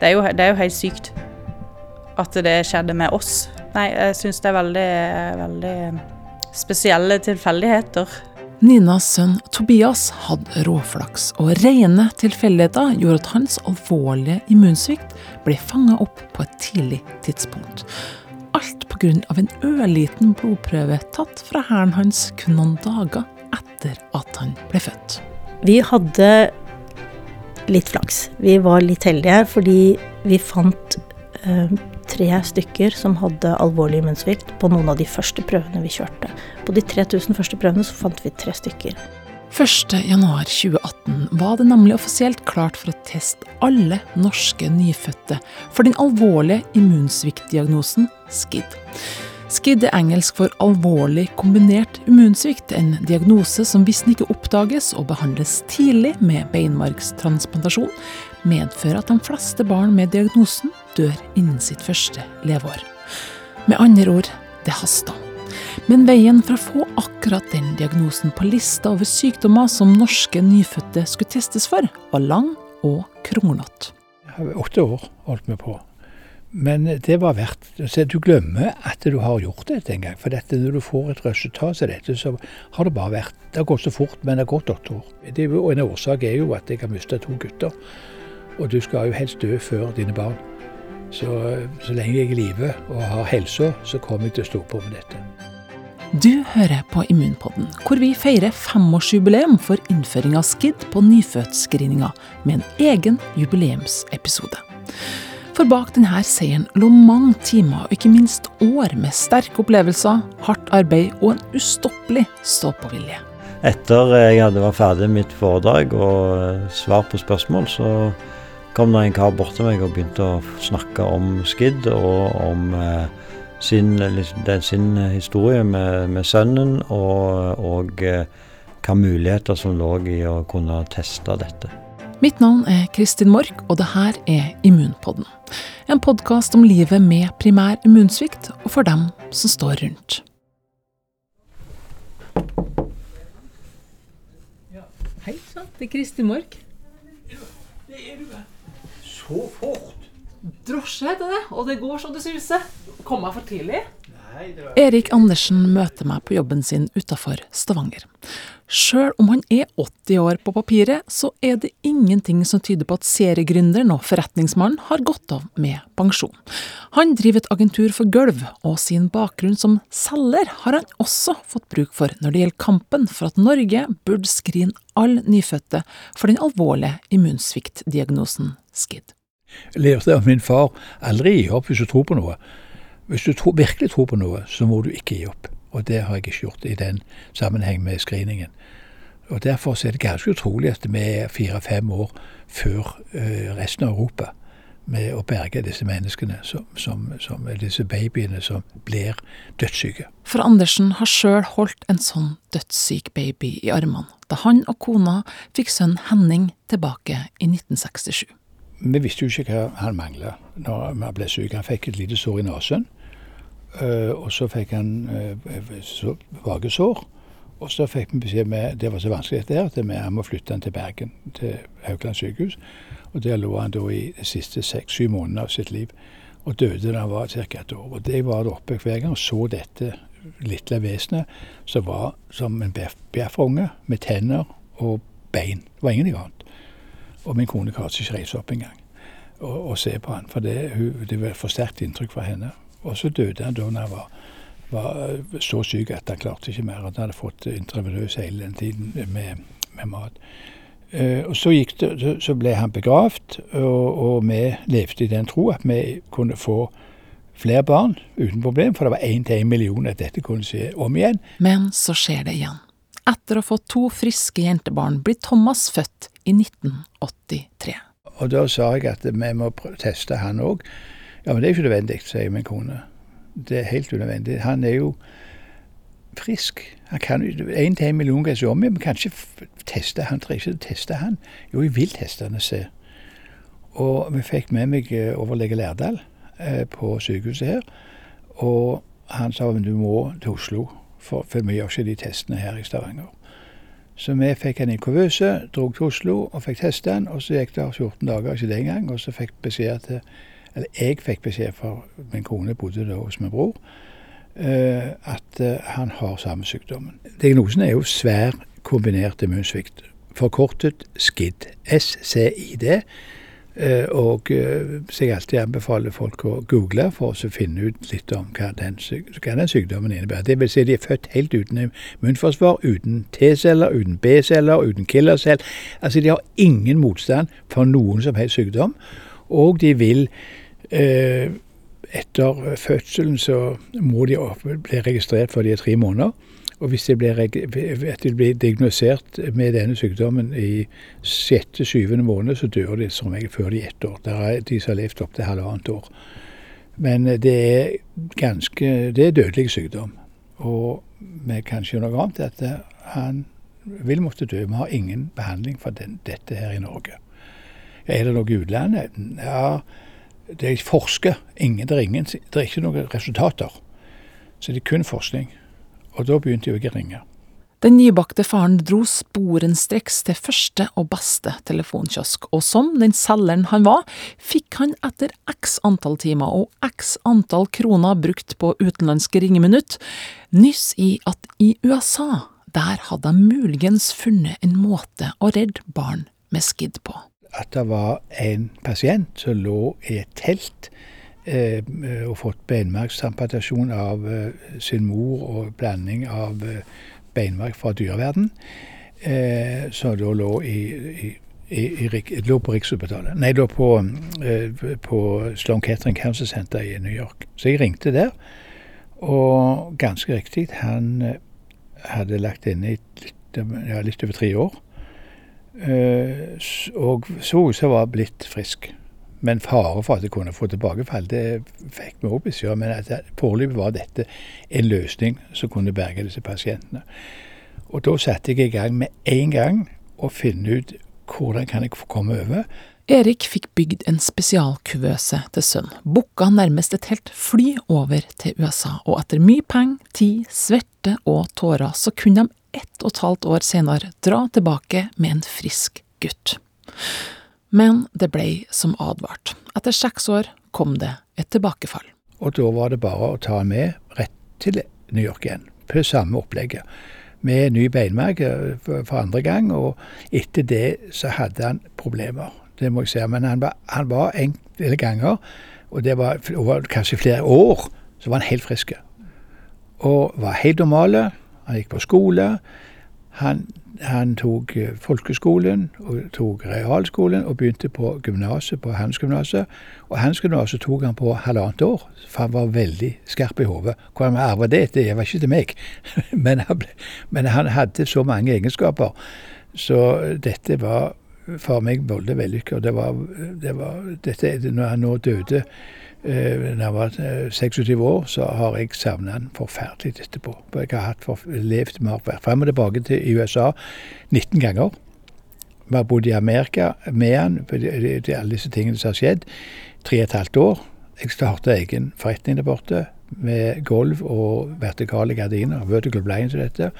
Det er jo, det er jo helt sykt at det skjedde med oss. Nei, jeg syns det er veldig, veldig spesielle tilfeldigheter. Ninas sønn Tobias hadde råflaks, og rene tilfeldigheter gjorde at hans alvorlige immunsvikt ble fanga opp på et tidlig tidspunkt. Alt pga. en ørliten blodprøve tatt fra hæren hans kun noen dager etter at han ble født. Vi hadde litt flaks. Vi var litt heldige fordi vi fant eh, tre stykker som hadde alvorlig immunsvikt på noen av de første prøvene vi kjørte. På de 3000 første prøvene så fant vi tre stykker. 1.1.2018 var det nemlig offisielt klart for å teste alle norske nyfødte for den alvorlige immunsviktdiagnosen SKID. SKID er engelsk for alvorlig kombinert immunsvikt, en diagnose som hvis den ikke oppdages og behandles tidlig med beinmargstransplantasjon, medfører at de fleste barn med diagnosen dør innen sitt første leveår. Med andre ord, det haster. Men veien for å få akkurat den diagnosen på lista over sykdommer som norske nyfødte skulle testes for, var lang og kronglete. Åtte år holdt vi på. Men det var verdt så Du glemmer at du har gjort det en gang. For dette, når du får et resultat som dette, så har det bare vært Det har gått så fort, men det har gått åtte år. Det, og En årsak er jo at jeg har mistet to gutter. Og du skal jo helst dø før dine barn. Så, så lenge jeg er i live og har helsa, så kommer jeg til å stå på med dette. Du hører på Immunpodden, hvor vi feirer femårsjubileum for innføring av SKID på nyfødtscreeninga med en egen jubileumsepisode. For bak denne seieren lå mange timer og ikke minst år med sterke opplevelser, hardt arbeid og en ustoppelig stå-på-vilje. Etter jeg hadde vært ferdig med mitt foredrag og svar på spørsmål, så kom det en kar bort til meg og begynte å snakke om SKID og om eh, sin, sin, historie med, med sønnen, og, og hvilke muligheter som lå i å kunne teste dette. Mitt navn er Kristin Mork, og det her er Immunpodden. En podkast om livet med primær immunsvikt, og for dem som står rundt. Ja, hei sann, det er Kristin Mork. Det er du, så fort. Drosje heter det, og det går så det suser. Kom jeg for tidlig? Erik Andersen møter meg på jobben sin utafor Stavanger. Sjøl om han er 80 år på papiret, så er det ingenting som tyder på at seriegründeren og forretningsmannen har gått av med pensjon. Han driver et agentur for gulv, og sin bakgrunn som selger har han også fått bruk for når det gjelder kampen for at Norge burde skrine alle nyfødte for den alvorlige immunsviktdiagnosen SKID. Jeg lærte av min far aldri gi opp hvis du tror på noe. Hvis du tro, virkelig tror på noe, så må du ikke gi opp. Og det har jeg ikke gjort i den sammenheng med screeningen. Og Derfor er det ganske utrolig at vi er fire-fem år før uh, resten av Europa med å berge disse menneskene, som, som, som disse babyene som blir dødssyke. For Andersen har sjøl holdt en sånn dødssyk baby i armene da han og kona fikk sønnen Henning tilbake i 1967. Vi visste jo ikke hva han mangla når han ble syk. Han fikk et lite sår i nesen. Uh, og så fikk han uh, vage sår. Og så fikk vi beskjed med det var så vanskelig dette her, at vi må flytte han til Bergen, til Haukeland sykehus. Og der lå han da i de siste seks-syv månedene av sitt liv. Og døde da han var ca. et år. Og jeg var der oppe hver gang og så dette lille vesenet som var som en bjeffrunge med tenner og bein. Det var ingenting annet. Og min kone klarte ikke reise opp engang og, og se på han, for det, hun, det var for sterkt inntrykk fra henne. Og så døde han da han var, var, så syk at han klarte ikke mer. Han hadde fått intravenøs hele den tiden med, med mat. Uh, og så, det, så, ble han begravd, og, og, vi levde i den tro at vi kunne få flere barn uten problem, for det var én til én million at dette kunne skje om igjen. Men så skjer det igjen. Etter å ha fått to friske jentebarn blir Thomas født i 1983. Og da sa jeg at vi må teste han òg. Ja, men det er ikke nødvendig, sier min kone. Det er helt unødvendig. Han er jo frisk. Han kan én til en million ganger om men ikke teste han. Trenger ikke teste han. Jo, jeg vil teste han og se. Og vi fikk med meg eh, overlege Lærdal eh, på sykehuset her. Og han sa at du må til Oslo, for, for vi gjør ikke de testene her i Stavanger. Så vi fikk han i kuvøse, dro til Oslo og fikk teste han. Og så gikk det 14 dager, ikke det engang, og så fikk beskjed til Eller jeg fikk beskjed, for min kone bodde da hos min bror, eh, at eh, han har samme sykdommen. Diagnosen er jo svær kombinert immunsvikt. Forkortet SCID. S-C-I-D. Eh, og så jeg alltid anbefaler folk å google for å finne ut litt om hva den, hva den sykdommen innebærer. Det vil si de er født helt uten immunforsvar, uten T-celler, uten B-celler, uten killerceller. Altså de har ingen motstand for noen som helst sykdom, og de vil etter fødselen så må de bli registrert før de er tre måneder. Og hvis de blir, blir diagnosert med denne sykdommen i sjette-syvende måned, så dør de som regel før de er ett år. Der er de som har levd opptil halvannet år. Men eh, det er ganske Det er dødelig sykdom. Og vi kan ikke gjøre noe annet at eh, han vil måtte dø. Vi har ingen behandling for den, dette her i Norge. Er det noe i utlandet? Ja, det er forsker. Ingen, det, er ingen, det er ikke noen resultater. Så det er kun forskning. Og da begynte jeg å ringe. Den nybakte faren dro sporenstreks til første og beste telefonkiosk, og som den selgeren han var, fikk han etter x antall timer og x antall kroner brukt på utenlandske ringeminutt, nyss i at i USA, der hadde de muligens funnet en måte å redde barn med skidd på. At det var en pasient som lå i et telt eh, og fått beinmargstransplantasjon av eh, sin mor og blanding av eh, beinmarg fra dyreverden, eh, som da lå i, i i, i, lå på Rikshospitalet. Nei, lå på, eh, på Sloan Kettering Cancer Center i New York. Så jeg ringte der, og ganske riktig, han eh, hadde lagt inne i litt, ja, litt over tre år. Eh, og så ut som var blitt frisk. Men fare for at jeg kunne få tilbakefall, det fikk vi òg beskjed om. Men foreløpig var dette en løsning som kunne berge disse pasientene. Og da satte jeg i gang med en gang å finne ut hvordan kan jeg komme over. Erik fikk bygd en spesialkuvøse til sønn, booka nærmest et helt fly over til USA, og etter mye penger, tid, svette og tårer, så kunne de ett og et halvt år senere dra tilbake med en frisk gutt. Men det ble som advart. Etter seks år kom det et tilbakefall. Og da var det bare å ta han med rett til New York igjen, på samme opplegget. Med ny beinmarg for for andre gang, og etter det så hadde han problemer. Det må jeg si. Men han var, han var enkelte ganger, og det var over kanskje flere år, så var han helt frisk. Og var helt normale. Han gikk på skole. Han, han tok eh, folkeskolen og tok realskolen og begynte på gymnaset, på Handelsgymnaset. Og Handelsgymnaset tok han på halvannet år, for han var veldig skarp i hodet. Hvor han arva det, det var ikke til meg. men, han ble, men han hadde så mange egenskaper. Så dette var for meg veldig vellykka. Det var, det var dette, Når han nå døde da jeg var eh, 26 år, så har jeg savna han forferdelig etterpå. For jeg har for, levd med vært frem og tilbake til USA 19 ganger. Vi har bodd i Amerika med han, er alle disse tingene som har skjedd. Tre og et halvt år. Jeg starta egen forretning der borte, med gulv og vertikale gardiner, vertical blinds og dette.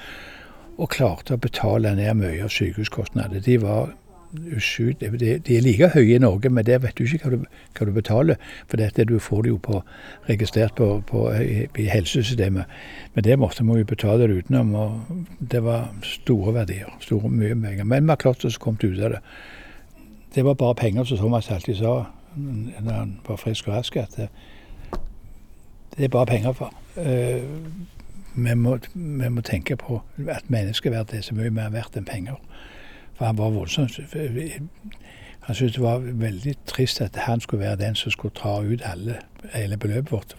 Og klarte å betale ned mye av sykehuskostnader. De var de, er like høye i Norge, men der vet du ikke hva du, hva du betaler. For dette du får det jo på, registrert på, på, i, helsesystemet. Men det måtte vi jo betale det utenom. og Det var store verdier. store Mye penger. Men vi har klart oss å komme ut av det. Det var bare penger, som Thomas alltid sa når han var frisk og rask, at det, det er bare penger for. Uh, vi, må, vi må tenke på at menneskeverd er så mye mer verdt enn penger. For han var voldsomt Han syntes det var veldig trist at han skulle være den som skulle ta ut alle, hele beløpet vårt.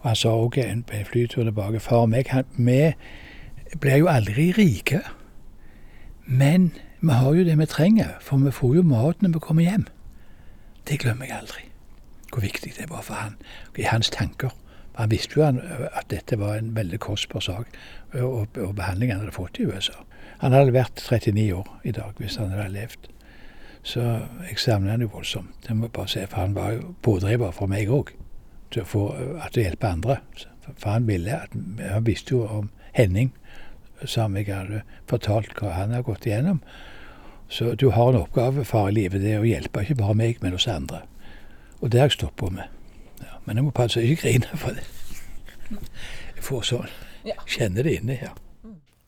Og han sa òg på en flytur tilbake Far og meg, han, vi blir jo aldri rike. Men vi har jo det vi trenger, for vi får jo mat når vi kommer hjem. Det glemmer jeg aldri. Hvor viktig det var for han, i hans tanker. Han visste jo at dette var en veldig kostbar sak, og, og behandling han hadde fått i USA. Han hadde vært 39 år i dag hvis han hadde levd. Så jeg savner han jo voldsomt. Det må jeg bare si, For han var jo pådriver for meg òg, til å få at å hjelpe andre. For han ville at, Han visste jo om Henning, som jeg hadde fortalt hva han har gått igjennom. Så du har en oppgave, far i livet, det er å hjelpe ikke bare meg, men også andre. Og det har jeg stått på med. Ja, men jeg må passe ikke grine for det. Jeg får sånn. Kjenner det inni her.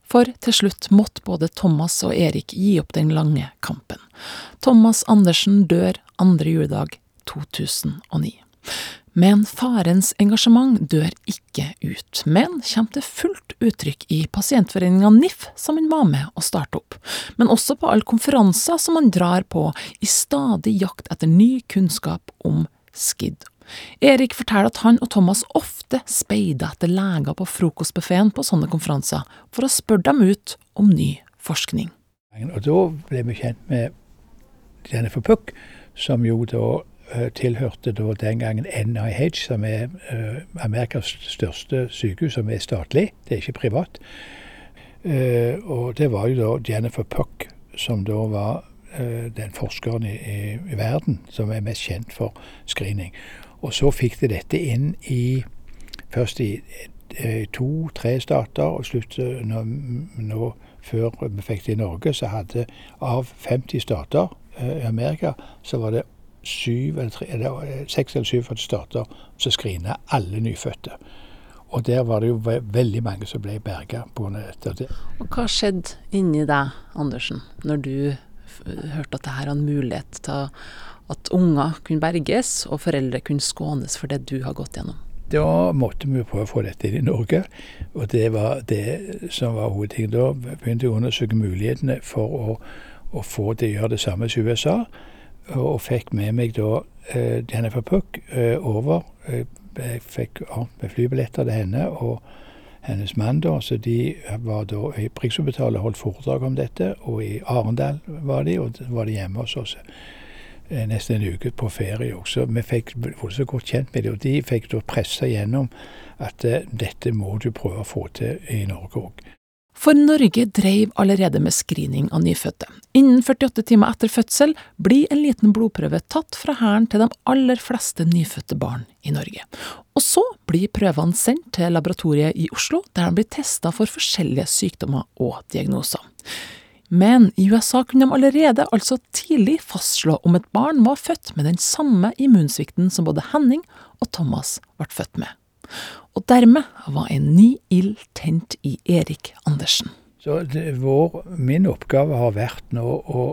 For til slutt måtte både Thomas og Erik gi opp den lange kampen. Thomas Andersen dør andre juledag 2009. Men farens engasjement dør ikke ut, men kommer til fullt uttrykk i pasientforeninga NIF, som han var med å starte opp, men også på alle konferanser som han drar på i stadig jakt etter ny kunnskap om SKID. Erik forteller at han og Thomas ofte speider etter leger på frokostbuffeen på sånne konferanser, for å spørre dem ut om ny forskning. Og da ble vi kjent med Jennifer Puck, som jo da uh, tilhørte da den gangen NIH, som er uh, Amerikas største sykehus, som er statlig, det er ikke privat. Uh, og det var jo da Jennifer Puck, som da var den forskeren i, i, i verden som er mest kjent for screening. Og så fikk de dette inn i først i eh, to-tre stater, og slutt nå, nå, før vi fikk det i Norge, så hadde av 50 stater eh, i Amerika, så var det syv eller, tre, eller eh, seks eller syv stater som screena alle nyfødte. Og der var det jo veldig mange som ble berga pga. dette. Og hva skjedde inni deg, Andersen, når du hørte at det her en mulighet til å at unger kunne berges, og foreldre kunne skånes for det du har gått gjennom? Da måtte vi prøve å få dette inn i Norge, og det var det som var hovedtingen. Da begynte jeg å undersøke mulighetene for å, å få det gjøre det samme som USA, og fikk med meg da uh, Jennifer Puck uh, over. Jeg fikk med flybilletter til henne og hennes mann, da, så de var da i Rikshospitalet holdt foredrag om dette, og i Arendal var de, og var de hjemme hos oss. Eh, nesten en uke på ferie også. Vi fikk så godt kjent med det, og de fikk da pressa gjennom at uh, dette må du prøve å få til i Norge òg. For Norge dreiv allerede med screening av nyfødte. Innen 48 timer etter fødsel blir en liten blodprøve tatt fra hæren til de aller fleste nyfødte barn i Norge. Og så blir prøvene sendt til laboratoriet i Oslo, der de blir testa for forskjellige sykdommer og diagnoser. Men i USA kunne de allerede altså tidlig fastslå om et barn var født med den samme immunsvikten som både Henning og Thomas ble født med. Og dermed var en ny ild tent i Erik Andersen. Så det, vår, Min oppgave har vært nå å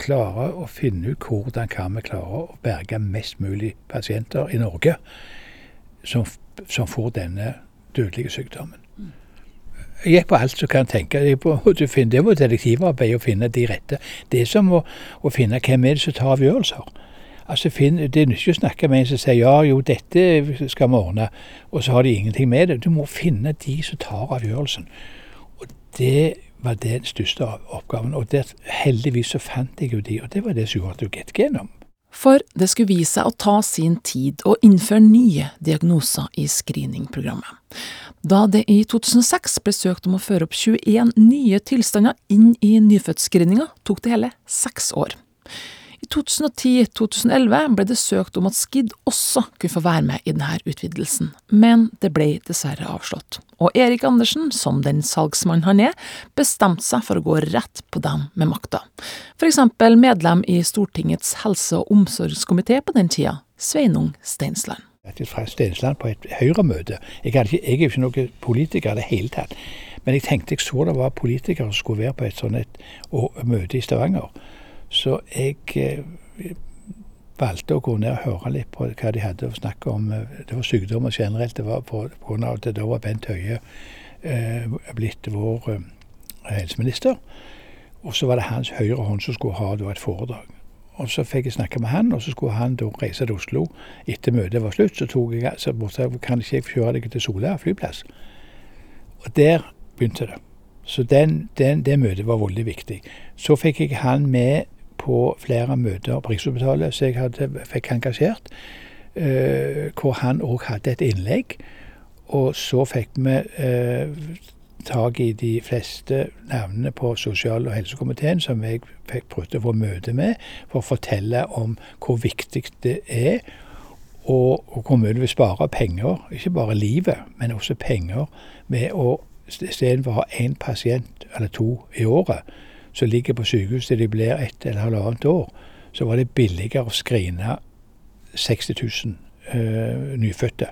klare å finne ut hvordan kan vi klare å berge mest mulig pasienter i Norge som, som får denne dødelige sykdommen. Jeg gikk på alt som kan tenke. Det var detektivarbeid å finne de rette. Det er som å, å finne hvem er det som tar avgjørelser. Altså, Det er ikke å snakke med en som sier ja, jo, dette skal vi ordne, og så har de ingenting med det. Du må finne de som tar avgjørelsen. Og det var den største oppgaven. Og der, heldigvis så fant jeg jo de, og det var det som gjorde at du gikk gjennom. For det skulle vise seg å ta sin tid å innføre nye diagnoser i screeningprogrammet. Da det i 2006 ble søkt om å føre opp 21 nye tilstander inn i nyfødtscreeninga, tok det hele seks år. I 2010-2011 ble det søkt om at SKID også kunne få være med i denne utvidelsen, men det ble dessverre avslått. Og Erik Andersen, som den salgsmannen han er, bestemte seg for å gå rett på dem med makta. Eksempel medlem i Stortingets helse- og omsorgskomité på den tida, Sveinung Steinsland. Fra Stensland på et Høyre-møte. Jeg, jeg, er ikke noen politiker i det hele tatt. Men jeg tenkte jeg så det var politikere som skulle være på et sånt et, møte i Stavanger. Så jeg eh, valgte å gå ned og høre litt på hva de hadde å snakke om. Det var sykdommer generelt. Det var på grunn av at da var Bent Høie eh, blitt vår eh, helseminister. Og så var det hans høyre hånd som skulle ha et foredrag. Og så fikk jeg snakke med han, og så skulle han da reise til Oslo. Etter møtet var slutt, så tok jeg så borte, kan ikke jeg kjøre deg til Sola flyplass. Og der begynte det. Så den, den, det møtet var veldig viktig. Så fikk jeg han med på flere møter på Rikshospitalet som jeg hadde, fikk engasjert, uh, hvor han òg hadde et innlegg. Og så fikk vi uh, tak i de fleste navnene på sosial- og helsekomiteen som jeg prøvde å få møte med, for å fortelle om hvor viktig det er. Og, hvor mye du vil spare penger, ikke bare livet, men også penger, med å istedenfor å ha én pasient eller to i året som ligger på sykehus til de blir ett eller halvannet år, så var det billigere å skrine 60 000 øh, nyfødte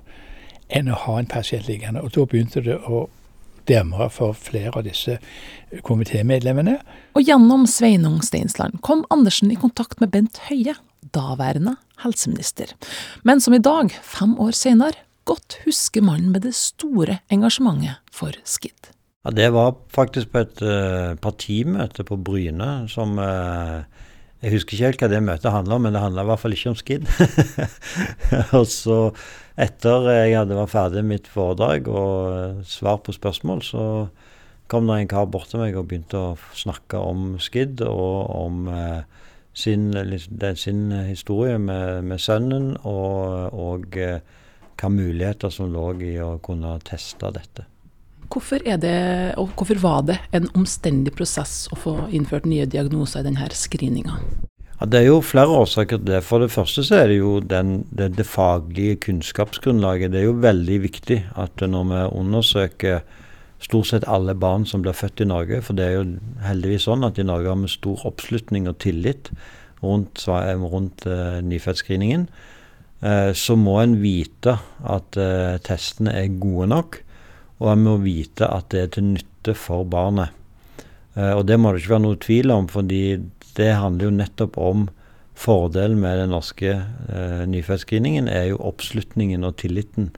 enn å ha en pasient liggende. Og da begynte det å demre for flere av disse komitémedlemmene. Og gjennom Sveinung Steinsland kom Andersen i kontakt med Bent Høie, daværende helseminister, men som i dag, fem år senere, godt husker mannen med det store engasjementet for SKID. Ja, Det var faktisk på et uh, partimøte på Bryne som uh, Jeg husker ikke helt hva det møtet handla om, men det handla i hvert fall ikke om SKID. og så, etter jeg hadde vært ferdig med mitt foredrag og uh, svar på spørsmål, så kom det en kar bort til meg og begynte å snakke om SKID og om sin, sin, historie med, med sønnen og, og hva muligheter som lå i å kunne teste dette. Hvorfor, det, hvorfor var det en omstendig prosess å få innført nye diagnoser i denne screeninga? Ja, det er jo flere årsaker til det. For det første så er det jo den, det, det, faglige kunnskapsgrunnlaget. Det er jo veldig viktig at når vi undersøker stort sett alle barn som blir født i Norge, for det er jo heldigvis sånn at i Norge har vi stor oppslutning og tillit rundt, rundt uh, nyfødtscreeningen, uh, så må en vite at uh, testene er gode nok og en må vite at det er til nytte for barnet. Eh, og det må det ikke være noe tvil om, fordi det handler jo nettopp om Fordelen med den norske eh, nyfødtscreeningen er jo oppslutningen og tilliten.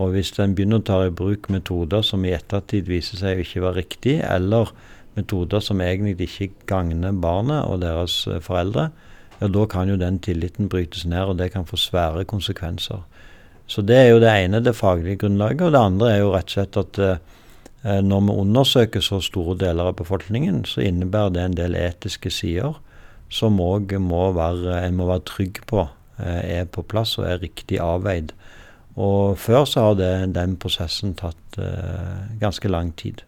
Og hvis en begynner å ta i bruk metoder som i ettertid viser seg å ikke være riktig, eller metoder som egentlig ikke gagner barnet og deres eh, foreldre, ja, da kan jo den tilliten brytes ned, og det kan få svære konsekvenser. Så det er jo det ene, det faglige grunnlaget. Og det andre er jo rett og slett at eh, når vi undersøker så store deler av befolkningen, så innebærer det en del etiske sider som òg må være, en må være trygg på eh, er på plass og er riktig avveid. Og før så har det, den prosessen tatt eh, ganske lang tid.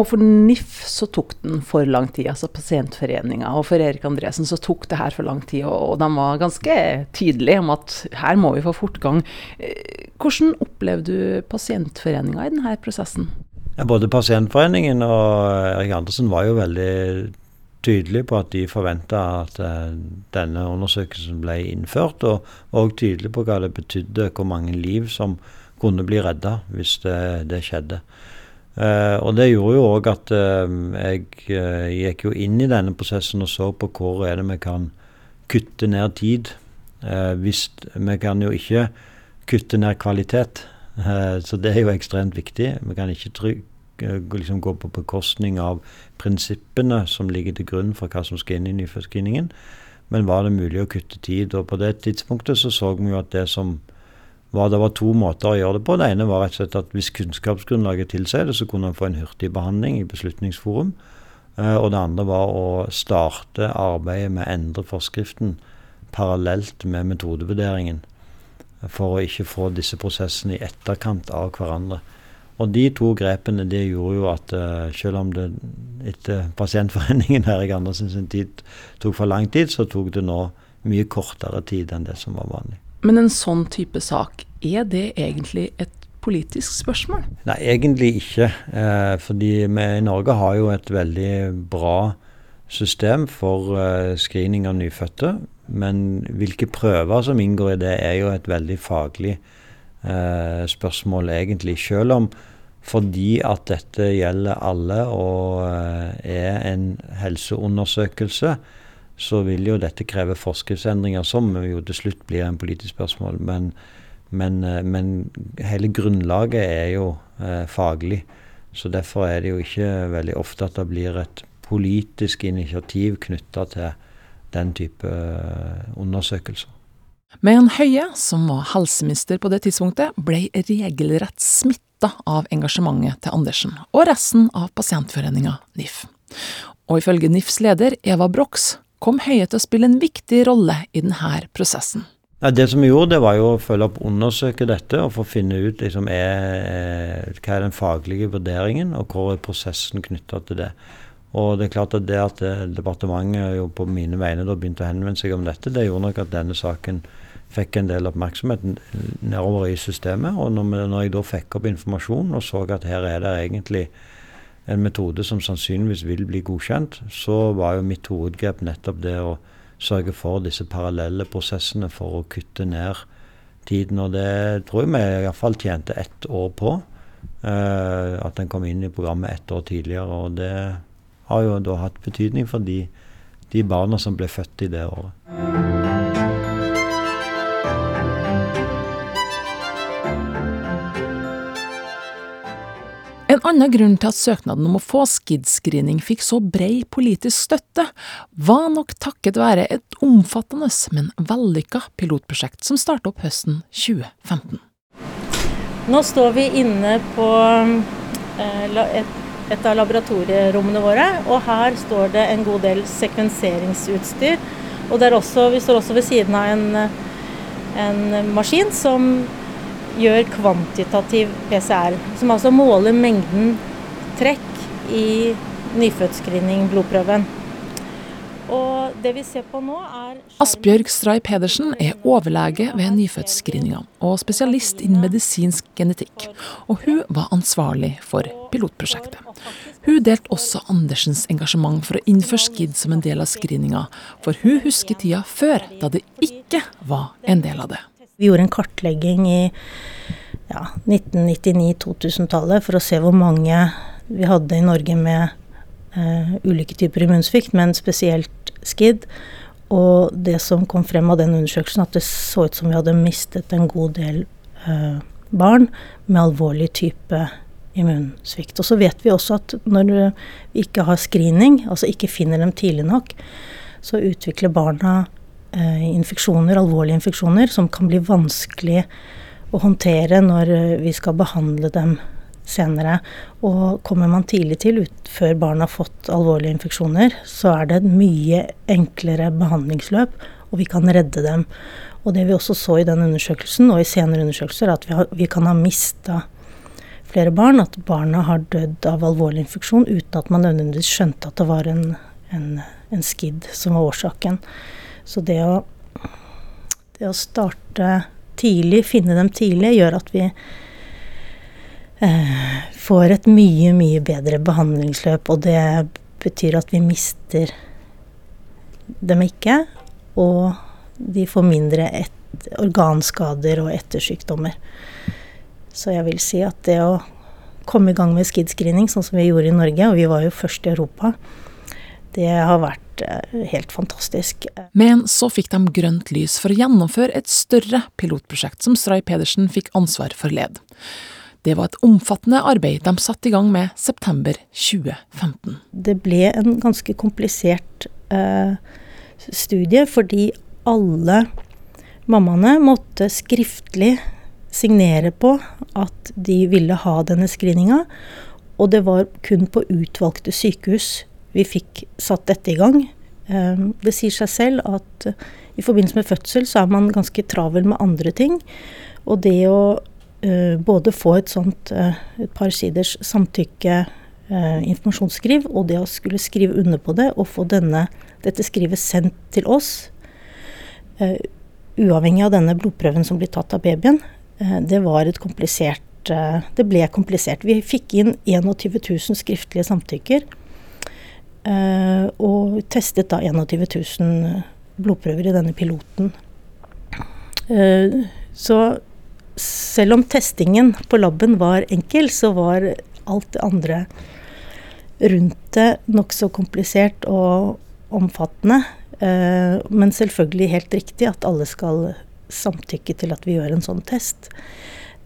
Og for NIF så tok den for lang tid, altså Pasientforeninga. Og for Erik Andresen så tok det her for lang tid, og, de var ganske tydelige om at her må vi få fortgang. Eh, hvordan opplevde du Pasientforeninga i denne prosessen? Ja, både Pasientforeningen og Erik Andersen var jo veldig tydelige på at de forventa at uh, denne undersøkelsen ble innført, og òg tydelige på hva det betydde, hvor mange liv som kunne bli redda hvis det, det skjedde. Uh, og det gjorde jo òg at uh, jeg uh, gikk jo inn i denne prosessen og så på hvor er det vi kan kutte ned tid. hvis Vi kan jo ikke kutte ned kvalitet, så det er jo ekstremt viktig. Vi kan ikke tryk, liksom gå på bekostning av prinsippene som ligger til grunn for hva som skal inn i nyfødtscreeningen. Men var det mulig å kutte tid? Og på det tidspunktet så så vi jo at det som var det var to måter å gjøre det på. Det ene var rett og slett at hvis kunnskapsgrunnlaget tilsier det, så kunne en få en hurtig behandling i Beslutningsforum. Eh, og det andre var å starte arbeidet med å endre forskriften parallelt med metodevurderingen. For å ikke få disse prosessene i etterkant av hverandre. Og de to grepene det gjorde jo at uh, selv om det etter Pasientforeningen her i Andersen sin tid tok for lang tid, så tok det nå mye kortere tid enn det som var vanlig. Men en sånn type sak, er det egentlig et politisk spørsmål? Nei, egentlig ikke. Eh, fordi vi i Norge har jo et veldig bra system for eh, screening av nyfødte. Men hvilke prøver som inngår i det, er jo et veldig faglig eh, spørsmål, egentlig. Selv om fordi at dette gjelder alle og eh, er en helseundersøkelse, så vil jo dette kreve forskriftsendringer, som jo til slutt blir en politisk spørsmål. Men, men, eh, men hele grunnlaget er jo eh, faglig. Så derfor er det jo ikke veldig ofte at det blir et politisk initiativ knytta til den type eh, undersøkelser. Men Høie, som var helseminister på det tidspunktet, ble regelrett smitta av engasjementet til Andersen og resten av pasientforeninga NIF. Og ifølge NIFs leder Eva Brox kom Høie til å spille en viktig rolle i denne prosessen. Det som vi gjorde, det var jo å følge opp, undersøke dette og få finne ut liksom, er, hva er den faglige vurderingen, og hvor er prosessen knytta til det. Og det er klart at det at departementet jo på mine vegne da begynte å henvende seg om dette, det gjorde nok at denne saken fikk en del oppmerksomhet nedover i systemet. Og når, når jeg da fikk opp informasjon og så at her er det egentlig en metode som sannsynligvis vil bli godkjent, så var jo mitt hovedgrep nettopp det å sørge for disse parallelle prosessene for å kutte ned tiden. Og det tror jeg vi iallfall tjente ett år på. Uh, at den kom inn i programmet ett år tidligere. Og det har jo da hatt betydning for de, de barna som ble født i det året. En annen grunn til at søknaden om å få SKID-screening fikk så brei politisk støtte, var nok takket være et omfattende, men vellykka pilotprosjekt som startet opp høsten 2015. Nå står vi inne på eh, et, av laboratorierommene våre, og her står det en god del sekvenseringsutstyr. Og også, vi står også ved siden av en, en maskin som gjør kvantitativ PCR, som altså måler mengden trekk i nyfødtscreening, blodprøven. Og det vi ser på nå er Asbjørg Stray Pedersen er overlege ved nyfødtscreeninga og spesialist innen medisinsk genetikk. Og hun var ansvarlig for pilotprosjektet. Hun delte også Andersens engasjement for å innføre SKID som en del av screeninga, for hun husker tida før, da det ikke var en del av det. Vi gjorde en kartlegging i ja, 1999-2000-tallet for å se hvor mange vi hadde i Norge med uh, ulike typer immunsvikt, men spesielt SKID. Og det som kom frem av den undersøkelsen, at det så ut som vi hadde mistet en god del uh, barn med alvorlig type immunsvikt. Og så vet vi også at når vi ikke har screening, altså ikke finner dem tidlig nok, så utvikler barna infeksjoner, alvorlige infeksjoner, som kan bli vanskelig å håndtere når eh, vi skal behandle dem senere. Og kommer man tidlig til, ut, før barn har fått alvorlige infeksjoner, så er det et mye enklere behandlingsløp, og vi kan redde dem. Og det vi også så i den undersøkelsen, og i senere undersøkelser, er at vi, har, vi kan ha mista flere barn. At barna har dødd av alvorlig infeksjon uten at man nødvendigvis skjønte at det var en, en, en SKID som var årsaken. Så det å, det å starte tidlig, finne dem tidlig, gjør at vi eh, får et mye, mye bedre behandlingsløp. Og det betyr at vi mister dem ikke, og de får mindre et, organskader og ettersykdommer. Så jeg vil si at det å komme i gang med SKID-screening, sånn som vi gjorde i Norge, og vi var jo først i Europa, det har vært eh, helt fantastisk. Men så fikk de grønt lys for å gjennomføre et større pilotprosjekt som Stray Pedersen fikk ansvar for led. Det var et omfattende arbeid de satte i gang med september 2015. Det ble en ganske komplisert eh, studie, fordi alle mammaene måtte skriftlig signere på at de ville ha denne screeninga. Og det var kun på utvalgte sykehus vi fikk satt dette i gang. Ehm, det sier seg selv at eh, i forbindelse med fødsel så er man ganske travel med andre ting. Og det å uh, både få et sånt uh, et par siders samtykke informasjonsskriv, og det å skulle skrive under på det og få denne, dette skrivet sendt til oss, uavhengig av denne blodprøven som blir tatt av babyen, det var et komplisert Det ble komplisert. Vi fikk inn 21 000 skriftlige samtykker. Uh, og testet da 21 000 blodprøver i denne piloten. Uh, så selv om testingen på laben var enkel, så var alt det andre rundt det nokså komplisert og omfattende. Men selvfølgelig helt riktig at alle skal samtykke til at vi gjør en sånn test.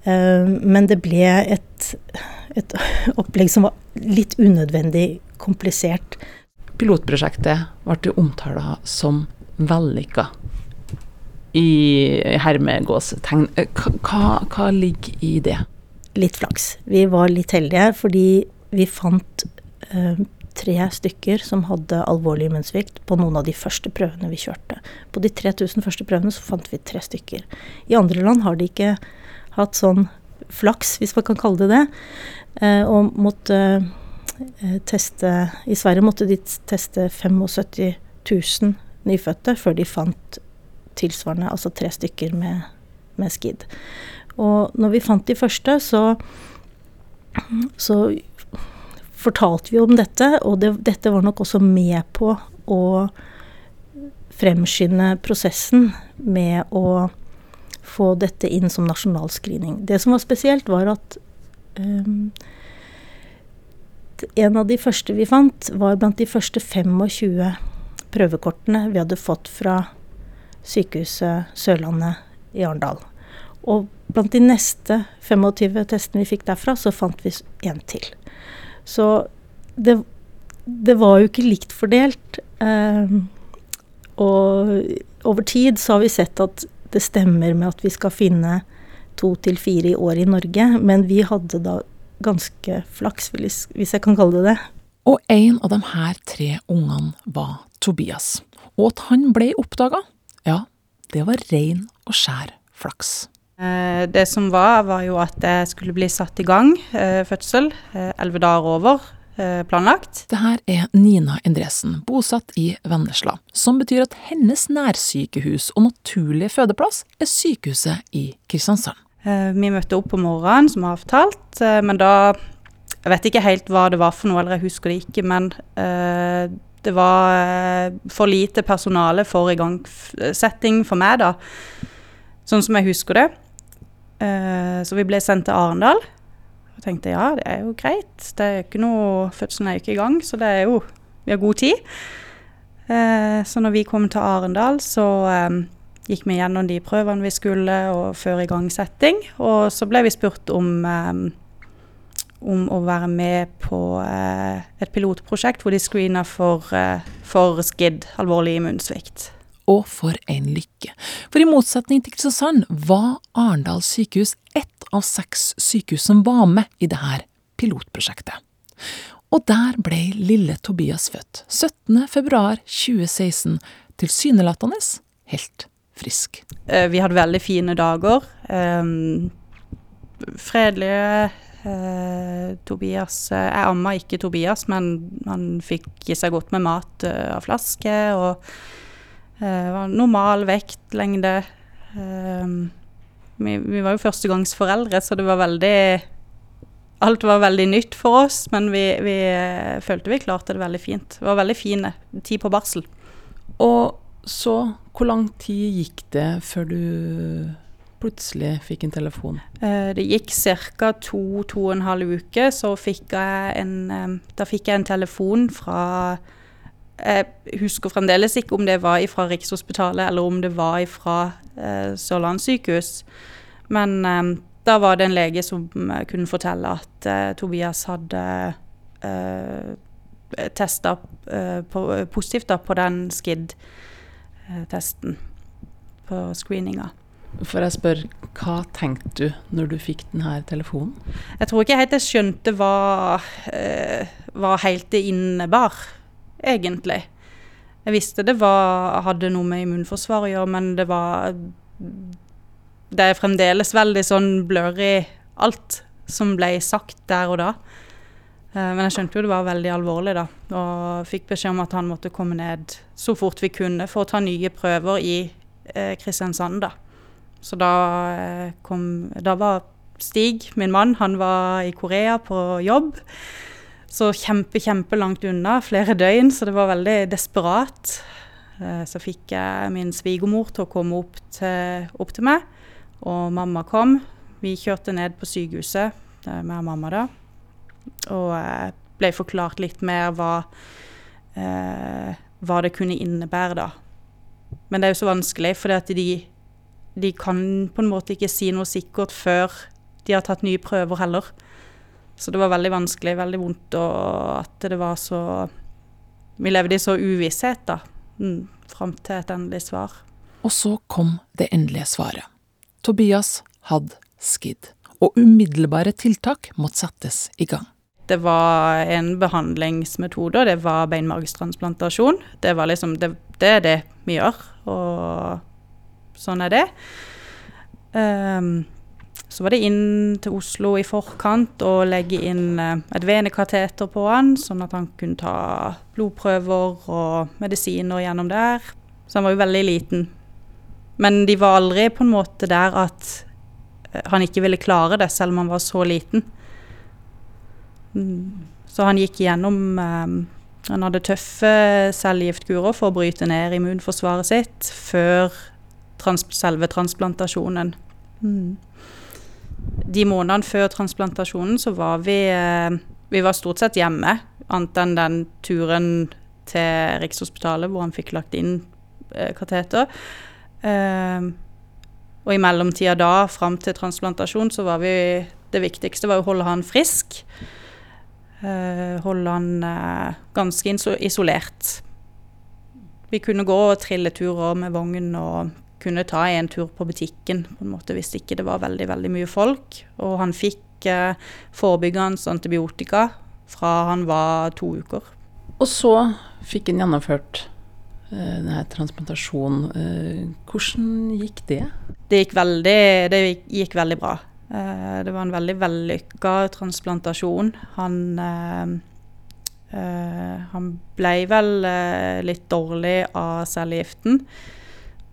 Men det ble et, et opplegg som var litt unødvendig komplisert. Pilotprosjektet ble omtala som vellykka i hermegåstegn. Hva, hva ligger i det? Litt flaks. Vi var litt heldige fordi vi fant uh, tre stykker som hadde alvorlig immunsvikt på noen av de første prøvene vi kjørte. På de 3000 første prøvene så fant vi tre stykker. I andre land har de ikke hatt sånn flaks, hvis man kan kalle det det, uh, og måtte Eh, teste I Sverige måtte de teste 75 000 nyfødte før de fant tilsvarende, altså tre stykker med, med SKID. Og når vi fant de første, så, så fortalte vi om dette, og det, dette var nok også med på å fremskynde prosessen med å få dette inn som nasjonal screening. Det som var spesielt, var at um, en av de første vi fant, var blant de første 25 prøvekortene vi hadde fått fra sykehuset Sørlandet i Arendal. Og blant de neste 25 testene vi fikk derfra, så fant vi en til. Så det, det var jo ikke likt fordelt. Eh, og over tid så har vi sett at det stemmer med at vi skal finne to til fire i år i Norge, men vi hadde da ganske flaks, hvis jeg kan kalle det det. Og en av de her tre ungene var Tobias. Og at han ble oppdaga, ja, det var rein og skjær flaks. Eh, det som var, var jo at det skulle bli satt i gang eh, fødsel eh, elleve dager over planlagt. Det her er Nina Endresen, bosatt i Vennesla, som betyr at hennes nærsykehus og naturlige fødeplass er sykehuset i Kristiansand. Vi møtte opp på morgenen, som avtalt, men da Jeg vet ikke helt hva det var for noe, eller jeg husker det ikke, men det var for lite personale for igangsetting for meg, da. Sånn som jeg husker det. Uh, så vi ble sendt til Arendal. Tenkte ja, det er jo greit. Det er ikke noe, Fødselen er jo ikke i gang, så det er jo Vi har god tid. Eh, så når vi kom til Arendal, så eh, gikk vi gjennom de prøvene vi skulle, og før igangsetting. Og så ble vi spurt om om å være med på et pilotprosjekt hvor de screena for, for SKID, alvorlig immunsvikt og for en lykke. For i motsetning til Kristiansand var Arendal sykehus ett av seks sykehus som var med i dette pilotprosjektet. Og der ble lille Tobias født, 17.2.2016, tilsynelatende helt frisk. Eh, vi hadde veldig fine dager. Um, fredelige. Uh, Tobias uh, Jeg amma ikke Tobias, men han fikk i seg godt med mat av flaske. og var normal vekt, lengde. Vi, vi, var jo førstegangsforeldre, så det var veldig Alt var veldig nytt for oss, men vi, vi følte vi klarte det veldig fint. Det var veldig fine tid på barsel. Og så, hvor lang tid gikk det før du plutselig fikk en telefon? Det gikk ca. to, to og en halv uke, så fikk jeg en Da fikk jeg en telefon fra jeg husker fremdeles ikke om det var fra Rikshospitalet eller om det var fra eh, Sørlandssykehus. Men eh, da var det en lege som eh, kunne fortelle at eh, Tobias hadde eh, testa eh, positivt da, på den SKID-testen på screeninga. For jeg spør, hva tenkte du når du fikk denne telefonen? Jeg tror ikke helt jeg skjønte hva, hva helt det innebar egentlig. Jeg visste det var, hadde noe med immunforsvaret å gjøre, men det var Det er fremdeles veldig sånn blurry alt som ble sagt der og da. Eh, men jeg skjønte jo det var veldig alvorlig, da. Og fikk beskjed om at han måtte komme ned så fort vi kunne for å ta nye prøver i eh, Kristiansand, da. Så da eh, kom Da var Stig, min mann, han var i Korea på jobb. Så kjempe, kjempe langt unna, flere døgn, så det var veldig desperat. Eh, så fikk jeg min svigermor til å komme opp til, opp til, meg, og mamma kom. Vi kjørte ned på sykehuset eh, med mamma da, og ble forklart litt mer hva, eh, hva det kunne innebære da. Men det er jo så vanskelig, for de, de kan på en måte ikke si noe sikkert før de har tatt nye prøver heller. Så det var veldig vanskelig, veldig vondt, og at det var så Vi levde i så uvisshet, da, mm, fram til et endelig svar. Og så kom det endelige svaret. Tobias hadde skidd, og umiddelbare tiltak måtte settes i gang. Det var en behandlingsmetode, og det var beinmargstransplantasjon. Det var liksom det, det, er det vi gjør, og sånn er det. Um, så var det inn til Oslo i forkant og legge inn eh, et venekateter på han, sånn at han kunne ta blodprøver og medisiner gjennom der. Så han var jo veldig liten. Men de var aldri på en måte der at eh, han ikke ville klare det, selv om han var så liten. Mm. Så han gikk gjennom eh, Han hadde tøffe cellegiftkurer for å bryte ned immunforsvaret sitt før trans selve transplantasjonen. Mm. De månedene før transplantasjonen så var vi eh, Vi var stort sett hjemme, annet enn den turen til Rikshospitalet hvor han fikk lagt inn eh, kateter. Eh, og i mellomtida da, fram til transplantasjon, så var vi Det viktigste var å holde han frisk. Eh, holde han ganske isolert. Vi kunne gå og trille turer med vogn og kunne ta en tur på butikken på en måte hvis ikke det var veldig, veldig mye folk. Og han fikk eh, forebyggende antibiotika fra han var to uker. Og så fikk han gjennomført eh, denne transplantasjonen. Eh, hvordan gikk det? Det gikk veldig, det gikk veldig bra. Eh, det var en veldig vellykka transplantasjon. Han eh, eh, han ble vel litt dårlig av cellegiften.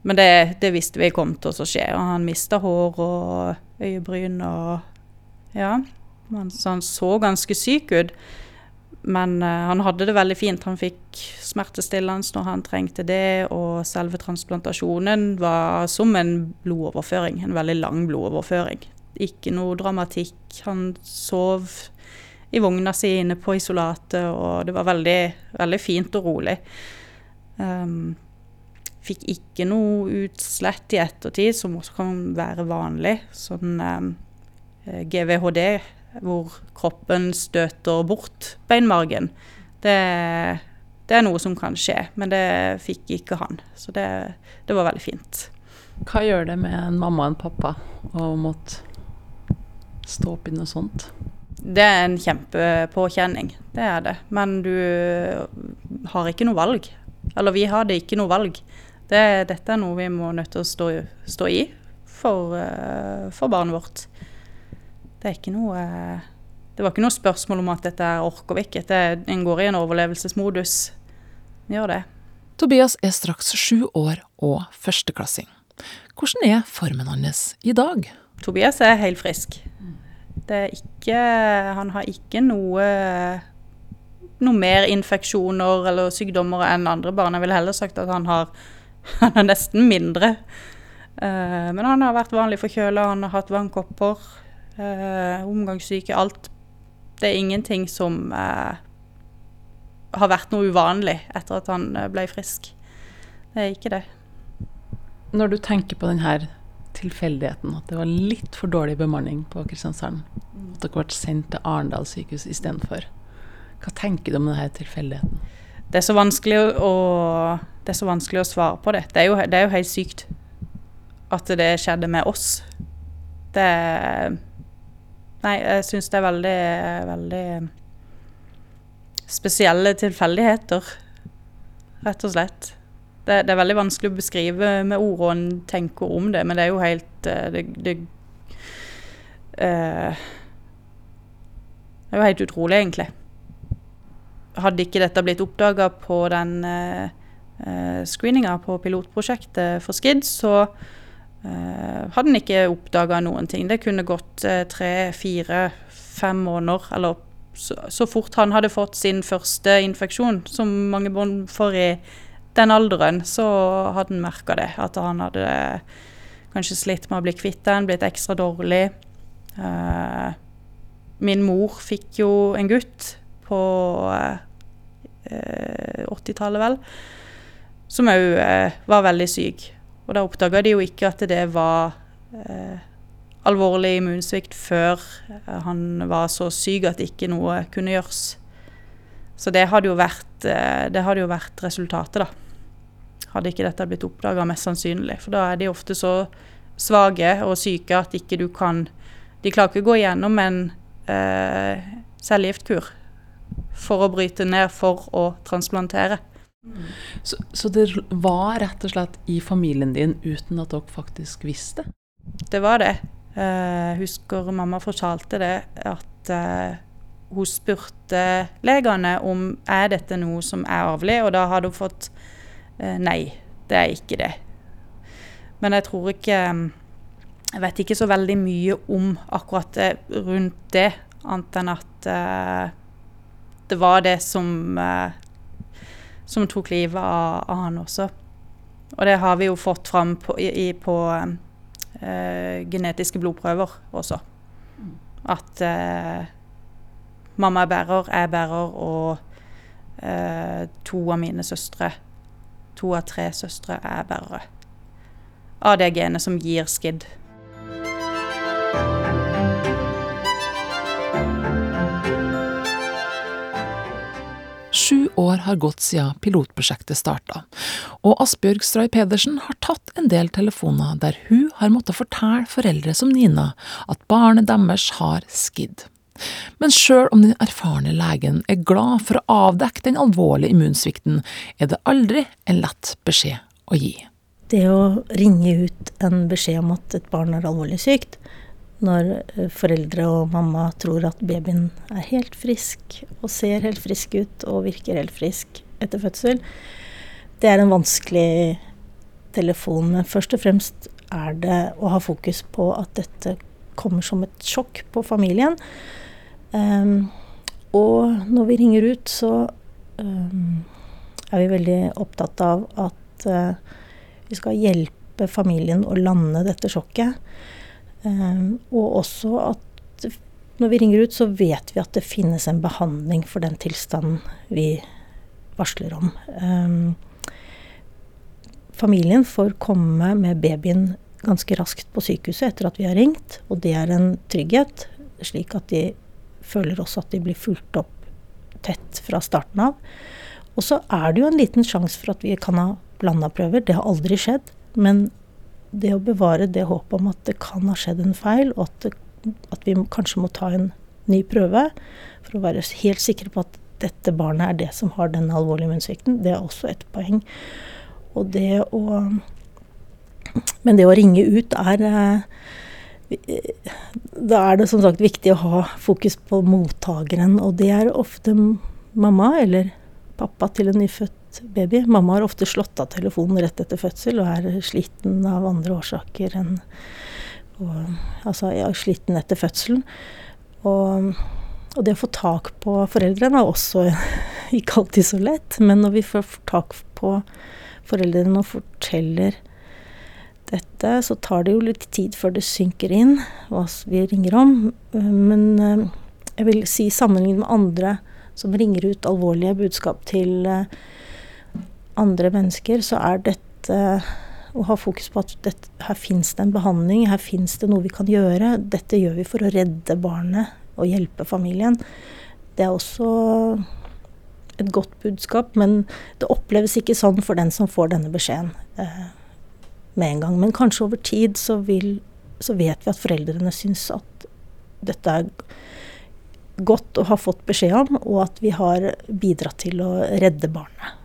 Men det, det, visste vi kom til å skje. Og han mista hår og øyebryn og Ja. Så han så ganske syk ut. Men uh, han hadde det veldig fint. Han fikk smertestillende når han trengte det, og selve transplantasjonen var som en blodoverføring. En veldig lang blodoverføring. Ikke noe dramatikk. Han sov i vogna si inne på isolatet, og det var veldig, veldig fint og rolig. Um, Fikk ikke noe utslett i ettertid, som også kan være vanlig. Sånn eh, GVHD, hvor kroppen støter bort beinmargen. Det, det, er noe som kan skje, men det fikk ikke han. Så det, det var veldig fint. Hva gjør det med en mamma og en pappa å måtte stå opp i noe sånt? Det er en kjempepåkjenning, det er det. Men du har ikke noe valg. Eller vi hadde ikke noe valg. Det, dette er noe vi må nødt til å stå, stå i for, uh, for, barnet vårt. Det er ikke noe uh, Det var ikke noe spørsmål om at dette orker vi ikke. Det, en går i en overlevelsesmodus. Vi gjør det. Tobias er straks sju år og førsteklassing. Hvordan er formen hans i dag? Tobias er helt frisk. Det ikke Han har ikke noe noe mer infeksjoner eller sykdommer enn andre barn. Jeg ville heller sagt at han har Han er nesten mindre. Uh, men han har vært vanlig forkjøla, han har hatt vannkopper, uh, omgangssyke, alt. Det er ingenting som uh, har vært noe uvanlig etter at han ble frisk. Det er ikke det. Når du tenker på denne tilfeldigheten, at det var litt for dårlig bemanning på Kristiansand, at dere ble sendt til Arendal sykehus istedenfor, hva tenker du om denne tilfeldigheten? Det er så vanskelig å det er så vanskelig å svare på det. Det er jo, det er jo helt sykt at det skjedde med oss. Det Nei, jeg syns det er veldig, veldig spesielle tilfeldigheter, rett og slett. Det, det, er veldig vanskelig å beskrive med ord og en tenker om det, men det er jo helt eh, Det, det, uh, det er jo helt utrolig, egentlig. Hadde ikke dette blitt oppdaga på den eh, screeninga på pilotprosjektet for SKID, så eh, hadde han ikke oppdaga noen ting. Det kunne gått eh, tre, fire, fem måneder, eller så, så, fort han hadde fått sin første infeksjon, som mange barn får i den alderen, så hadde han merka det. At han hadde kanskje slitt med å bli kvitt den, blitt ekstra dårlig. Min mor fikk jo en gutt på uh, 80-tallet, vel som òg eh, var veldig syk. Og da oppdaga de jo ikke at det var eh, alvorlig immunsvikt før eh, han var så syk at ikke noe kunne gjøres. Så det hadde jo vært, eh, det hadde jo vært resultatet, da. Hadde ikke dette blitt oppdaga, mest sannsynlig. For da er de ofte så svake og syke at ikke du kan De klarer ikke å gå igjennom en eh, cellegiftkur for å bryte ned for å transplantere. Så, så, det var rett og slett i familien din uten at dere faktisk visste? Det var det. Jeg uh, husker mamma fortalte det, at uh, hun spurte legene om er dette noe som er arvelig, og da hadde hun fått uh, nei, det er ikke det. Men jeg tror ikke Jeg vet ikke så veldig mye om akkurat det, rundt det, annet enn at det var det som som tok livet av, av, han også. Og det har vi jo fått fram på, i, på uh, genetiske blodprøver også. At mamma er bærer, jeg er bærer, og to av mine søstre to av tre søstre er bærere av det genet som gir SKID. År har gått siden pilotprosjektet starta, og Asbjørg Stray Pedersen har tatt en del telefoner der hun har måttet fortelle foreldre som Nina at barnet deres har skidd. Men sjøl om den erfarne legen er glad for å avdekke den alvorlige immunsvikten, er det aldri en lett beskjed å gi. Det å ringe ut en beskjed om at et barn er alvorlig sykt, når eh, foreldre og mamma tror at babyen er helt frisk og ser helt frisk ut og virker helt frisk etter fødsel, det er en vanskelig telefon. Men først og fremst er det å ha fokus på at dette kommer som et sjokk på familien. Um, og når vi ringer ut, så um, er vi veldig opptatt av at uh, vi skal hjelpe familien å lande dette sjokket. Um, og også at når vi ringer ut, så vet vi at det finnes en behandling for den tilstanden vi varsler om. familien får komme med babyen ganske raskt på sykehuset etter at vi har ringt, og det er en trygghet, slik at de føler også at de blir fulgt opp tett fra starten av. Og så er det jo en liten sjanse for at vi kan ha blanda prøver. Det har aldri skjedd. Men det å bevare det håpet om at det kan ha skjedd en feil, og at, at vi kanskje må ta en ny prøve for å være helt sikre på at dette barnet er det som har den alvorlige munnsvikten, det er også et poeng. Og det å Men det å ringe ut er eh, da er det som sagt viktig å ha fokus på mottakeren, og det er ofte mamma eller pappa til en nyfødt baby. Mamma har ofte slått av telefonen rett etter fødsel og er sliten av andre årsaker enn og, Altså ja, sliten etter fødselen. Og, og, det å få tak på foreldrene er også ikke alltid så lett, men når vi får tak på foreldrene og forteller dette, så tar det jo litt tid før det synker inn hva vi ringer om. Men eh, jeg vil si sammenlignet med andre som ringer ut alvorlige budskap til eh, andre mennesker, så er dette å ha fokus på at dette, her finnes det en behandling, her finnes det noe vi kan gjøre. Dette gjør vi for å redde barnet og hjelpe familien. Det er også et godt budskap, men det oppleves ikke sånn for den som får denne beskjeden. Eh, med en gang. Men kanskje over tid så, vil, så vet vi at foreldrene syns at dette er godt å ha fått beskjed om, og at vi har bidratt til å redde barnet.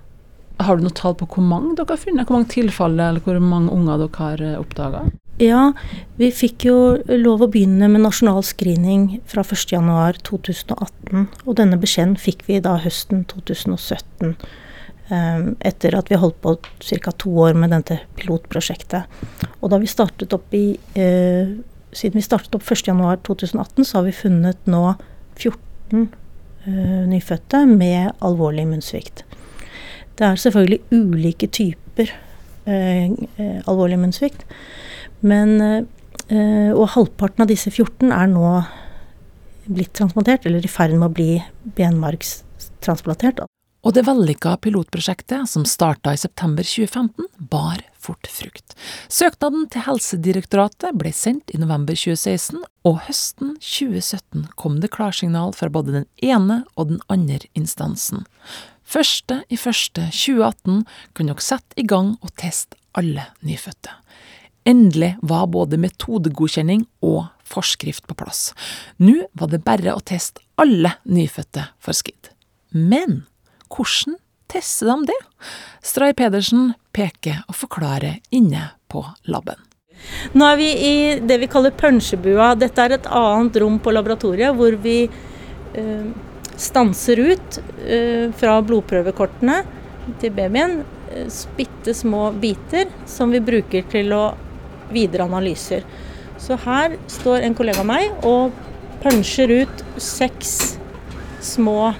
Har du noe tall på hvor mange dere har funnet? Hvor mange tilfeller eller hvor mange unger dere har eh, oppdaga? Ja, vi fikk jo lov å begynne med nasjonal screening fra 1.1.2018. Og denne beskjeden fikk vi da høsten 2017. Ehm, etter at vi holdt på ca. to år med dette pilotprosjektet. Og da vi startet opp i eh, Siden vi startet opp 1.1.2018, så har vi funnet nå 14 eh, nyfødte med alvorlig munnsvikt. Det er selvfølgelig ulike typer eh, eh alvorlig munnsvikt, men eh, Og halvparten av disse 14 er nå blitt transplantert, eller i ferd med å bli benmargstransplantert. Og det vellykka pilotprosjektet, som starta i september 2015, bar fort frukt. Søknaden til Helsedirektoratet ble sendt i november 2016, og høsten 2017 kom det klarsignal fra både den ene og den andre instansen. Første i første 2018 kunne dere sette i gang og teste alle nyfødte. Endelig var både metodegodkjenning og forskrift på plass. Nå var det bare å teste alle nyfødte for SKID. Men hvordan tester de det? Stray Pedersen peker og forklarer inne på laben. Nå er vi i det vi kaller punsjebua. Dette er et annet rom på laboratoriet hvor vi uh, stanser ut uh, fra blodprøvekortene til babyen uh, bitte små biter som vi bruker til å videre analyser. Så her står en kollega av meg og punsjer ut seks små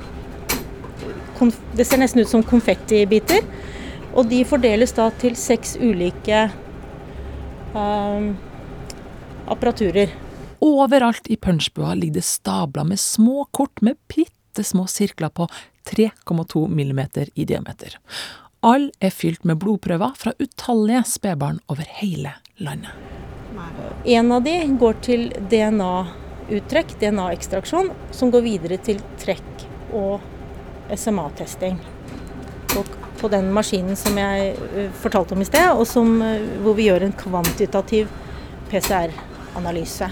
Det ser nesten ut som konfettibiter. Og de fordeles da til seks ulike um, apparaturer. Overalt i punchbua ligger det stabler med små kort med bitte små sirkler på 3,2 millimeter i diameter. Alle er fylt med blodprøver fra utallige spedbarn over hele landet. En av de går til DNA-uttrekk, DNA-ekstraksjon, som går videre til trekk og SMA-testing. På den maskinen som jeg uh, fortalte om i sted, og som, uh, hvor vi gjør en kvantitativ PCR-analyse.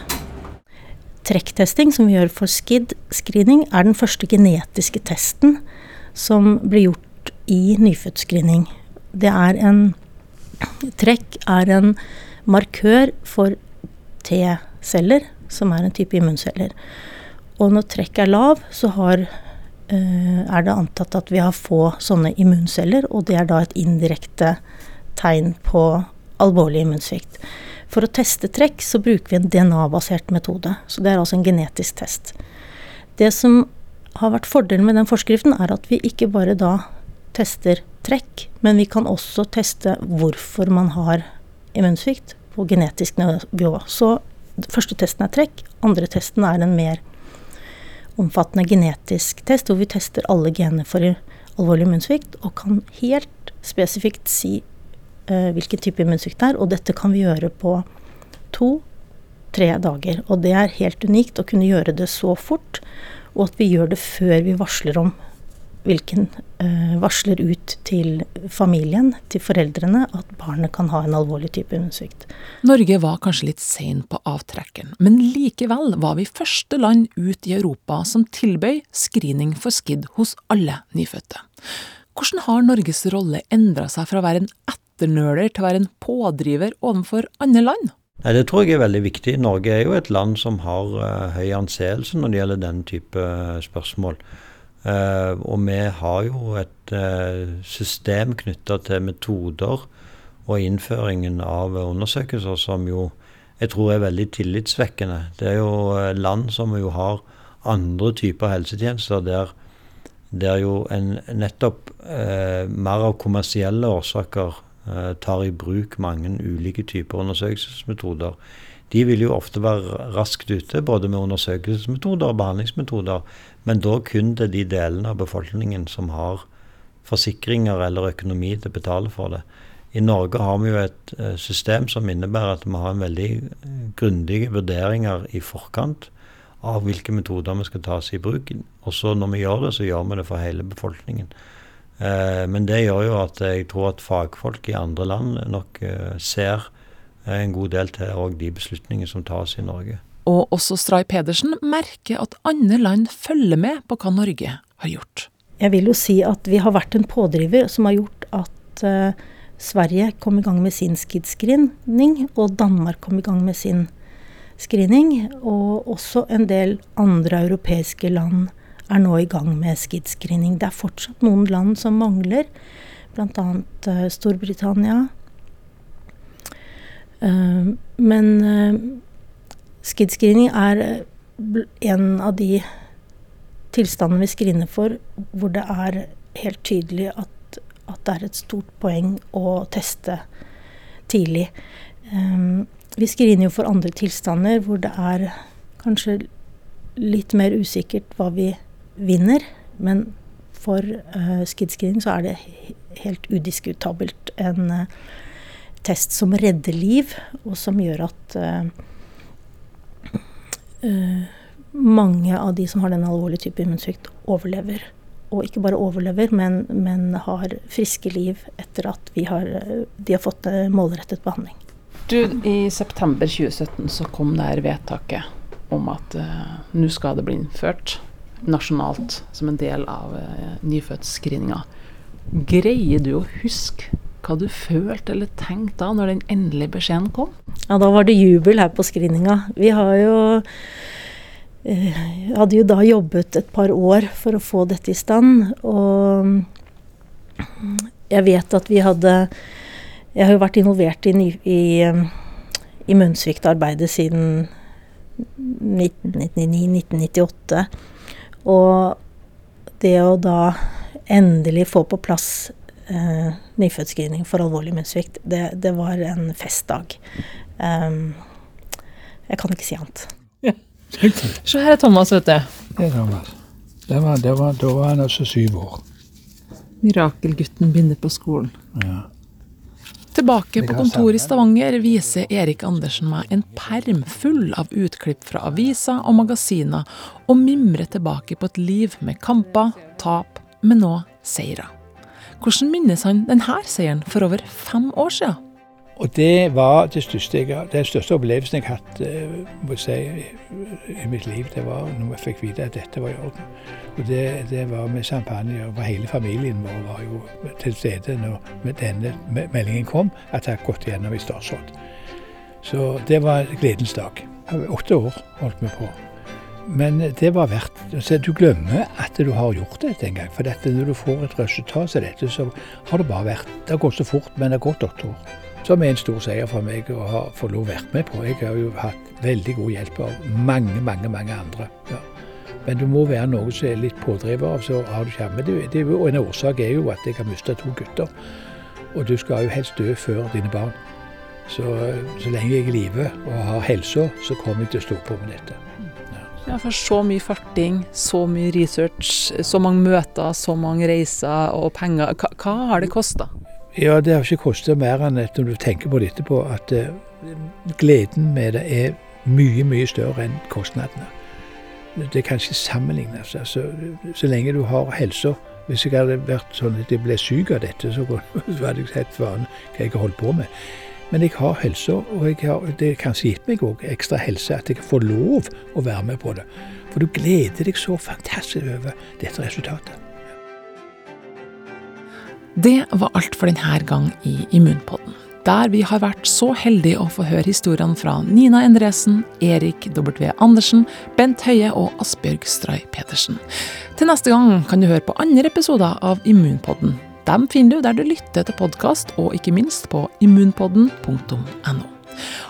Trekktesting, som vi gjør for SKID-screening, er den første genetiske testen som blir gjort i nyfødtscreening. Det er en Trekk er en markør for T-celler, som er en type immunceller. Og når trekk er lav, så har Eh, er det antatt at vi har få sånne immunceller, og det er da et indirekte tegn på alvorlig immunsvikt. For å teste trekk så bruker vi en DNA-basert metode, så det er altså en genetisk test. Det som har vært fordelen med den forskriften, er at vi ikke bare da tester trekk, men vi kan også teste hvorfor man har immunsvikt på genetisk nivå. Så første testen er trekk, andre testen er en mer omfattende genetisk test hvor vi tester alle gener for alvorlig immunsvikt, og kan helt spesifikt si hvilken type immunsvikt det er. Og dette kan vi gjøre på to-tre dager. Og det er helt unikt å kunne gjøre det så fort, og at vi gjør det før vi varsler om hvilken uh, varsler ut til familien, til foreldrene, at barnet kan ha en alvorlig type immunsvikt. Norge var kanskje litt sein på avtrekkeren, men likevel var vi første land ut i Europa som tilbød screening for skidd hos alle nyfødte. Hvordan har Norges rolle endra seg fra å være en etternøler til å være en pådriver overfor andre land? Nei, Det tror jeg er veldig viktig. Norge er jo et land som har uh, høy anseelse når det gjelder den type uh, spørsmål. Uh, og vi har jo et uh, system knytta til metoder og innføringen av undersøkelser som jo jeg tror er veldig tillitsvekkende. Det er jo land som jo har andre typer helsetjenester der, der jo en nettopp mer av kommersielle årsaker tar i bruk mange ulike typer undersøkelsesmetoder. De vil jo ofte være raskt ute, både med undersøkelsesmetoder og behandlingsmetoder, men da kun til de delene av befolkningen som har forsikringer eller økonomi til å betale for det. I Norge har vi jo et eh, system som innebærer at vi har en veldig eh, grundige vurderinger i forkant av hvilke metoder vi skal tas i bruk. Og så når vi gjør det, så gjør vi det for hele befolkningen. Eh, men det gjør jo at jeg tror at fagfolk i andre land nok ser en god del til òg de beslutningene som tas i Norge. Og også Stray Pedersen merker at andre land følger med på hva Norge har gjort. Jeg vil jo si at vi har vært en pådriver som har gjort at uh, Sverige kom i gang med sin SKID-screening, og Danmark kom i gang med sin screening. Og også en del andre europeiske land er nå i gang med SKID-screening. Det er fortsatt noen land som mangler, bl.a. Uh, Storbritannia. Uh, men uh, er eh, en av de tilstandene vi screener for hvor det er helt tydelig at, at det er et stort poeng å teste tidlig. Vi screener jo for andre tilstander hvor det er kanskje litt mer usikkert hva vi vinner. Men for uh, skid-screening så er det helt udiskutabelt en uh, test som redder liv, og som gjør at uh, uh, mange av de som har den alvorlige type immunsvikt, overlever. Og ikke bare overlever, men, men, har friske liv etter at har, de har fått målrettet behandling. Du, I september 2017 så kom det her vedtaket om at nå skal det bli innført nasjonalt som en del av eh, nyfødtscreeninga. Greier du å huske hva du følte eller tenkte da når den endelige beskjeden kom? Ja, da var det jubel her på screeninga. Vi har jo eh, hadde jo da jobbet et par år for å få dette i stand. Og jeg vet at vi hadde Jeg har jo vært involvert i, i, immunsviktarbeidet siden 1999-1998. Og det å da endelig få på plass eh, nyfødtscreening for alvorlig immunsvikt, det, det, var en festdag. Um, jeg kan ikke si annet. Ja. Så her er Thomas, vet du. Det er Thomas. Det var, det var, da var han altså syv år. Mirakelgutten begynner på skolen. Ja. Tilbake på kontoret i Stavanger viser Erik Andersen meg en perm full av utklipp fra aviser og magasiner, og mimrer tilbake på et liv med kamper, tap, men nå seirer. Hvordan minnes han denne seieren for over fem år siden? Og det var det største den største opplevelsen jeg har hatt uh, si, i mitt liv. Det var når jeg fikk vite at dette var i orden. Og det, det var med champagne. og Hele familien vår var jo til stede når denne meldingen kom, at jeg hadde gått gjennom i statsråd. Så det var gledens dag. Åtte år holdt vi på. Men det var verdt så Du glemmer at du har gjort det en gang. For når du får et resultat som dette, så har det bare vært Det har gått så fort, men det har gått åtte år som er en stor seier for meg å ha få lov å være med på. Jeg har jo hatt veldig god hjelp av mange, mange mange andre. Ja. Men du må være noe som er litt pådriver av, så har du det, og en årsak er jo at jeg har mista to gutter. Og du skal jo helst dø før dine barn. Så, så lenge jeg er i live og har helsa, så kommer jeg til å stå på med dette. Ja, for så mye farting, så mye research, så mange møter, så mange reiser og penger. Hva, hva har det kosta? Ja, det har ikke kostet mer enn at når du tenker på det etterpå, at uh, gleden med det er mye, mye større enn kostnadene. Det kan ikke sammenlignes. Altså, så lenge du har helsa Hvis jeg hadde vært sånn at jeg ble syk av dette, så hadde jeg sett hva jeg holdt på med. Men jeg har helsa, og har, det har kanskje gitt meg òg ekstra helse at jeg får lov å være med på det. For du gleder deg så fantastisk over dette resultatet. Det var alt for denne gang i Immunpodden. Der vi har vært så heldige å få høre historiene fra Nina Endresen, Erik W. Andersen, Bent Høie og Asbjørg Stray Petersen. Til neste gang kan du høre på andre episoder av Immunpodden. Dem finner du der du lytter til podkast, og ikke minst på immunpodden.no.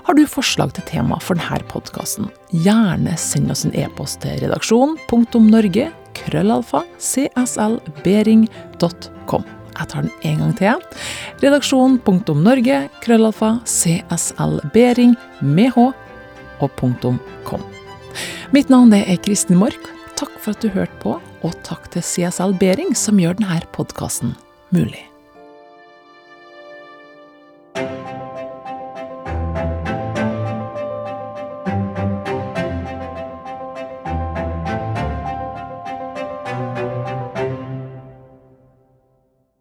Har du forslag til tema for denne podkasten, gjerne send oss en e-post til redaksjon.norge krøllalfa cslbering.com. Jeg tar den en gang til. Redaksjon.norge, krøllalfa, cslbering, med h og punktum kom. Mitt navn er Kristin Mork. Takk for at du hørte på, og takk til CSL Bering som gjør denne podkasten mulig.